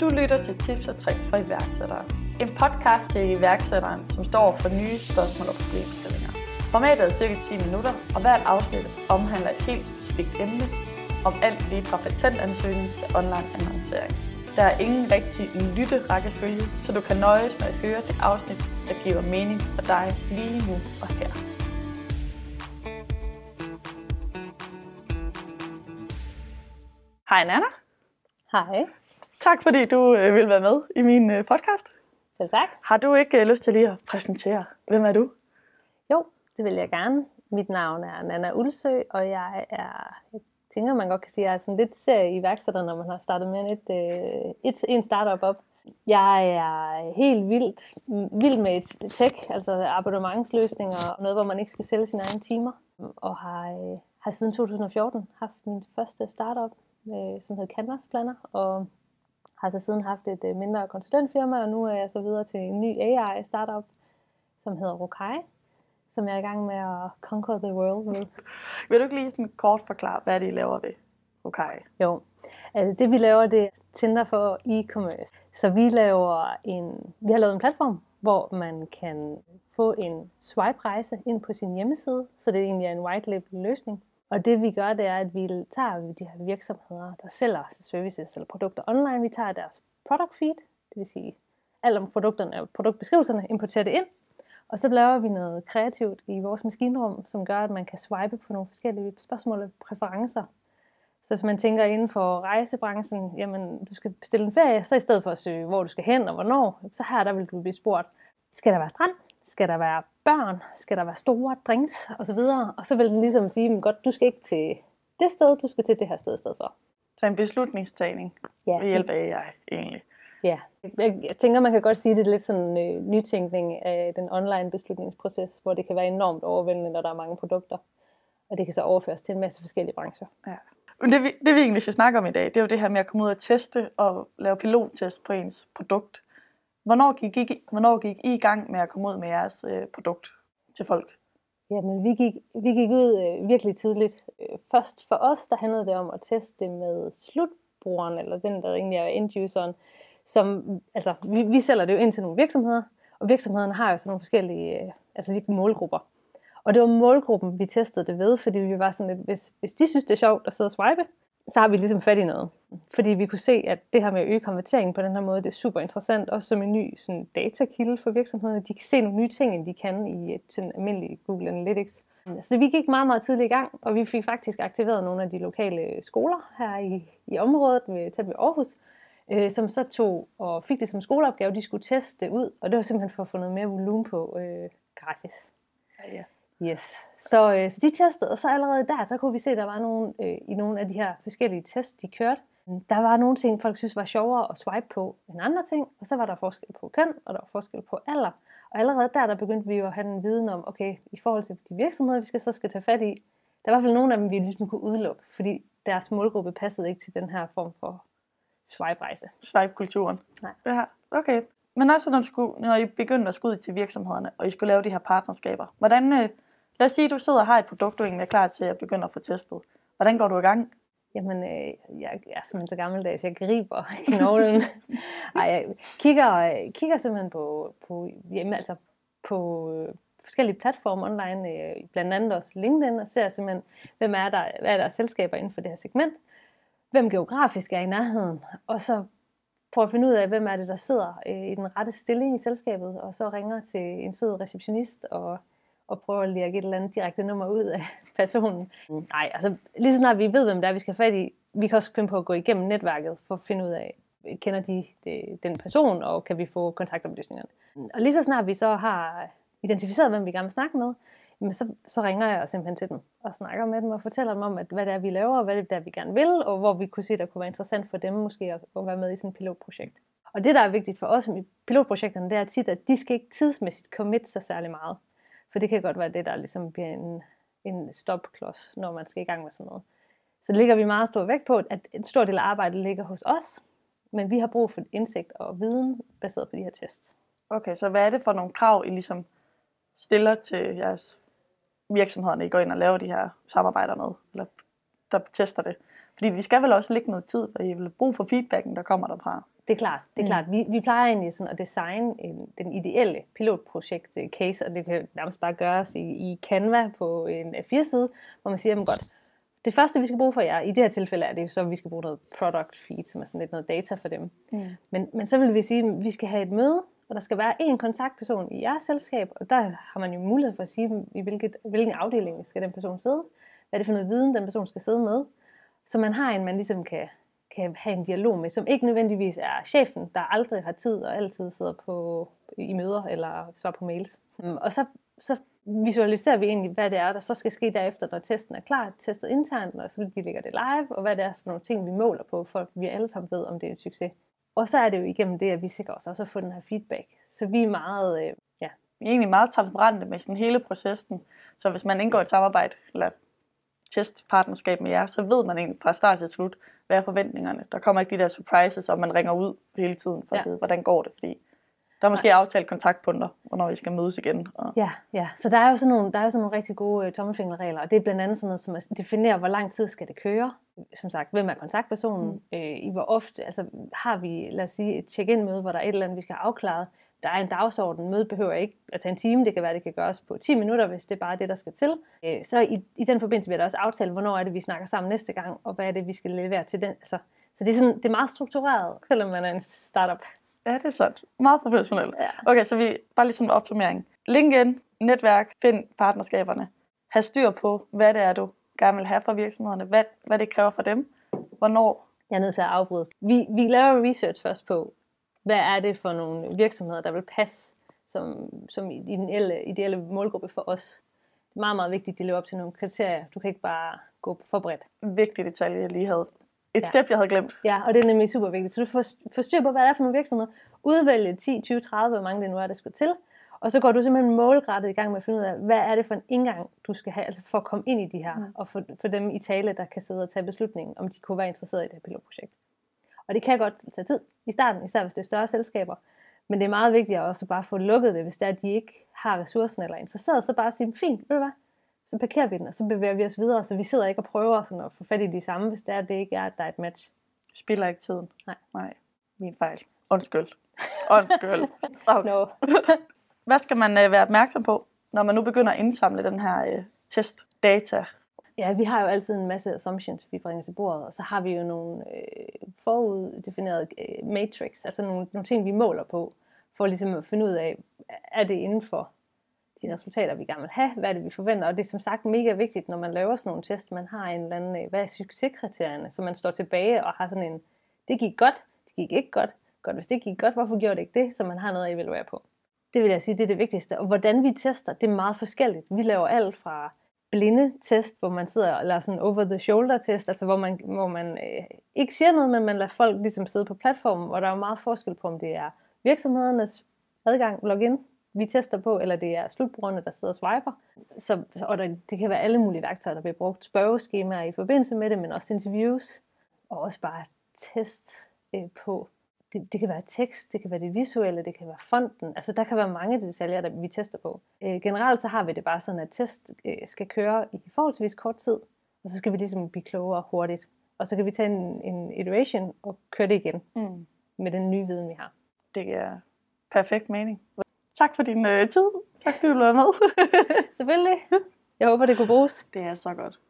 Du lytter til Tips og Tricks for iværksættere. En podcast til iværksætteren, som står for nye spørgsmål og problemstillinger. Formatet er cirka 10 minutter, og hvert afsnit omhandler et helt specifikt emne om alt lige fra patentansøgning til online annoncering. Der er ingen rigtig lytterækkefølge, så du kan nøjes med at høre det afsnit, der giver mening for dig lige nu og her. Hej Nana. Hej. Tak fordi du øh, vil være med i min øh, podcast. Selv tak. Har du ikke øh, lyst til lige at præsentere, hvem er du? Jo, det vil jeg gerne. Mit navn er Nana Ulsø, og jeg er, jeg tænker man godt kan sige, at jeg er sådan lidt serie iværksætter, når man har startet med et, øh, et, en startup op. Jeg er helt vildt, vild med et tech, altså abonnementsløsninger, og noget, hvor man ikke skal sælge sine egne timer. Og har, øh, har siden 2014 haft min første startup, øh, som hedder Canvas Planner, og har så siden haft et øh, mindre konsulentfirma, og nu er jeg så videre til en ny AI-startup, som hedder Rokai, som jeg er i gang med at conquer the world med. Vil du ikke lige sådan kort forklare, hvad det I laver ved Rokai? Jo, altså det vi laver, det er Tinder for e-commerce. Så vi laver en, vi har lavet en platform, hvor man kan få en swipe-rejse ind på sin hjemmeside, så det er egentlig en white label løsning. Og det vi gør, det er, at vi tager de her virksomheder, der sælger services eller produkter online, vi tager deres product feed, det vil sige alt om produkterne og produktbeskrivelserne, importerer det ind, og så laver vi noget kreativt i vores maskinrum, som gør, at man kan swipe på nogle forskellige spørgsmål og præferencer. Så hvis man tænker inden for rejsebranchen, jamen du skal bestille en ferie, så i stedet for at søge, hvor du skal hen og hvornår, så her der vil du blive spurgt, skal der være strand? Skal der være børn? Skal der være store drinks? Og så videre. Og så vil den ligesom sige, godt, du skal ikke til det sted, du skal til det her sted i stedet for. Så en beslutningstagning ja. ved hjælp af AI egentlig. Ja, jeg, jeg tænker, man kan godt sige, at det er lidt sådan en øh, nytænkning af den online beslutningsproces, hvor det kan være enormt overvældende, når der er mange produkter. Og det kan så overføres til en masse forskellige brancher. Ja. Men det, det vi egentlig skal snakke om i dag, det er jo det her med at komme ud og teste og lave pilottest på ens produkt. Hvornår gik, I, hvornår gik I i gang med at komme ud med jeres øh, produkt til folk? Jamen, vi gik, vi gik ud øh, virkelig tidligt. Øh, først for os, der handlede det om at teste det med slutbrugeren, eller den, der egentlig er enduseren. Som, altså, vi, vi sælger det jo ind til nogle virksomheder, og virksomhederne har jo sådan nogle forskellige øh, altså de målgrupper. Og det var målgruppen, vi testede det ved, fordi vi var sådan lidt, hvis, hvis de synes, det er sjovt at sidde og swipe, så har vi ligesom fat i noget. Fordi vi kunne se, at det her med at øge konverteringen på den her måde, det er super interessant, også som en ny sådan, datakilde for virksomhederne. De kan se nogle nye ting, end de kan i et sådan, almindeligt Google Analytics. Så vi gik meget, meget tidligt i gang, og vi fik faktisk aktiveret nogle af de lokale skoler her i, i området, ved, tæt ved Aarhus, øh, som så tog og fik det som skoleopgave, de skulle teste det ud, og det var simpelthen for at få noget mere volumen på øh, gratis. Ja, ja. Yes. Så, øh, så de testede, og så allerede der, der kunne vi se, at der var nogle, øh, i nogle af de her forskellige tests, de kørte, der var nogle ting, folk synes var sjovere at swipe på end andre ting, og så var der forskel på køn, og der var forskel på alder. Og allerede der, der begyndte vi jo at have en viden om, okay, i forhold til de virksomheder, vi skal så skal tage fat i, der var i hvert fald nogle af dem, vi ligesom kunne udelukke, fordi deres målgruppe passede ikke til den her form for swipe-rejse. Swipe-kulturen. Nej. Ja, okay. Men også når, du skulle, når I begyndte at skulle ud til virksomhederne, og I skulle lave de her partnerskaber, hvordan, øh, lad os sige, at du sidder og har et produkt, du egentlig er klar til at begynde at få testet. Hvordan går du i gang? Jamen, øh, jeg, jeg er simpelthen så gammeldags, jeg griber knoglen. Ej, jeg kigger, kigger simpelthen på, på, jamen, altså på øh, forskellige platforme online, øh, blandt andet også LinkedIn, og ser simpelthen, hvem er der, hvad er der selskaber inden for det her segment, hvem geografisk er i nærheden, og så prøve at finde ud af, hvem er det, der sidder øh, i den rette stilling i selskabet, og så ringer til en sød receptionist og, og prøver at give et eller andet direkte nummer ud af personen. Mm. Nej, altså lige så snart vi ved, hvem det er, vi skal have fat i, vi kan også finde på at gå igennem netværket for at finde ud af, kender de, de den person, og kan vi få kontaktoplysningerne. Og lige så snart vi så har identificeret, hvem vi gerne vil snakke med, jamen så, så ringer jeg simpelthen til dem og snakker med dem og fortæller dem om, at, hvad det er, vi laver, og hvad det er, vi gerne vil, og hvor vi kunne se, det kunne være interessant for dem måske at, at være med i sådan et pilotprojekt. Og det, der er vigtigt for os i pilotprojekterne, det er tit, at de skal ikke tidsmæssigt commit sig særlig meget. For det kan godt være det, der ligesom bliver en, en stopklods, når man skal i gang med sådan noget. Så det ligger vi meget stor vægt på, at en stor del af arbejdet ligger hos os, men vi har brug for indsigt og viden baseret på de her test. Okay, så hvad er det for nogle krav, I ligesom stiller til jeres virksomhederne, I går ind og laver de her samarbejder med, eller der tester det? Fordi vi skal vel også ligge noget tid, for I vil bruge for feedbacken, der kommer derfra. Det er klart, det er Mm. klart. Vi, vi plejer egentlig sådan at designe en, den ideelle pilotprojekt øh, case, og det kan nærmest bare gøres i, i Canva på en A4-side, hvor man siger, jamen godt, det første, vi skal bruge for jer, i det her tilfælde er det så, at vi skal bruge noget product feed, som er sådan lidt noget data for dem. Mm. Men, men så vil vi sige, at vi skal have et møde, og der skal være én kontaktperson i jeres selskab, og der har man jo mulighed for at sige, i hvilket, hvilken afdeling skal den person sidde, hvad er det for noget viden, den person skal sidde med, så man har en, man ligesom kan, kan have en dialog med, som ikke nødvendigvis er chefen, der aldrig har tid og altid sidder på, i møder eller svarer på mails. Mm, og så, så visualiserer vi egentlig, hvad det er, der så skal ske derefter, når testen er klar, testet internt, og så de ligger det live, og hvad det er for nogle ting, vi måler på, for vi alle sammen ved, om det er en succes. Og så er det jo igennem det, at vi sikrer os også at få den her feedback. Så vi er meget, øh, ja, Vi er egentlig meget transparente med sådan hele processen. Så hvis man indgår et samarbejde, eller testpartnerskab med jer, så ved man egentlig fra start til slut, hvad er forventningerne. Der kommer ikke de der surprises, og man ringer ud hele tiden for at Ja. se, hvordan går det. Fordi der er måske aftalt kontaktpunkter, hvornår vi skal mødes igen. Og Ja, ja. Så der er jo sådan nogle, der er jo sådan nogle rigtig gode uh, tommelfingerregler, og det er blandt andet sådan noget, som at definere, hvor lang tid skal det køre. Som sagt, hvem er kontaktpersonen? Mm. Øh, I hvor ofte, altså har vi, lad os sige, et check-in-møde, hvor der er et eller andet, vi skal have afklaret. Der er en dagsorden. Mødet behøver ikke at tage en time. Det kan være, det kan gøres på 10 minutter, hvis det er bare det, der skal til. Øh, så i, i den forbindelse vil der også aftale, hvornår er det, vi snakker sammen næste gang, og hvad er det, vi skal levere til den. Altså, så det er, sådan, det er meget struktureret, selvom man er en startup. ja, det er sådan. Meget professionelt. Ja. Okay, så vi bare lige sådan en opsummering. LinkedIn, netværk, find partnerskaberne. Ha' styr på, hvad det er, du gerne vil have fra virksomhederne. Hvad, hvad det kræver for dem. Hvornår. Jeg er nødt til at afbryde. Vi, vi laver research først på, hvad er det for nogle virksomheder, der vil passe som, som i den ideelle, ideelle målgruppe for os. Det er meget, meget vigtigt, at de lever op til nogle kriterier. Du kan ikke bare gå for bredt. Vigtig detalje, jeg lige havde. Et Ja. step, jeg havde glemt. Ja, og det er nemlig super vigtigt. Så du får, styr på, hvad det er for nogle virksomheder. Udvælge 10, 20, 30, hvor mange det nu er, der skal til. Og så går du simpelthen målrettet i gang med at finde ud af, hvad er det for en indgang, du skal have, altså for at komme ind i de her, Mm. og få, for dem i tale, der kan sidde og tage beslutningen, om de kunne være interesseret i det her pilotprojekt. Og det kan godt tage tid i starten, især hvis det er større selskaber. Men det er meget vigtigt også at bare få lukket det, hvis det er, at de ikke har ressourcen eller er interesseret, så bare sige, fint, ved du hvad, så parkerer vi den, og så bevæger vi os videre, så vi sidder ikke og prøver sådan at få fat i de samme, hvis det er, at det ikke er, at der er et match. Spiller ikke tiden. Nej. Nej. Min fejl. Undskyld. Undskyld. Okay. No. Hvad skal man øh, være opmærksom på, når man nu begynder at indsamle den her øh, testdata? Ja, vi har jo altid en masse assumptions, vi bringer til bordet, og så har vi jo nogle øh, foruddefinerede øh, matrix, altså nogle, nogle ting, vi måler på, for ligesom at finde ud af, er det inden for de resultater, vi gerne vil have, hvad er det, vi forventer, og det er som sagt mega vigtigt, når man laver sådan nogle test, man har en eller anden, øh, hvad er succeskriterierne, så man står tilbage og har sådan en, det gik godt, det gik ikke godt, godt hvis det gik godt, hvorfor gjorde det ikke det, så man har noget at evaluere på. Det vil jeg sige, det er det vigtigste. Og hvordan vi tester, det er meget forskelligt. Vi laver alt fra blinde test, hvor man sidder og sådan over the shoulder test, altså hvor man, hvor man øh, ikke siger noget, men man lader folk ligesom sidde på platformen, hvor der er jo meget forskel på, om det er virksomhedernes adgang, login, vi tester på, eller det er slutbrugerne, der sidder og swiper. Så, og der, det kan være alle mulige værktøjer, der bliver brugt. Spørgeskemaer i forbindelse med det, men også interviews, og også bare test øh, på det, det kan være tekst, det kan være det visuelle, det kan være fonten. Altså der kan være mange detaljer, der vi tester på. Øh, generelt så har vi det bare sådan, at test øh, skal køre i forholdsvis kort tid, og så skal vi ligesom blive klogere hurtigt. Og så kan vi tage en, en iteration og køre det igen Mm. med den nye viden, vi har. Det er perfekt mening. Tak for din øh, tid. Tak fordi du var med. Selvfølgelig. Jeg håber, det kunne bruges. det er så godt.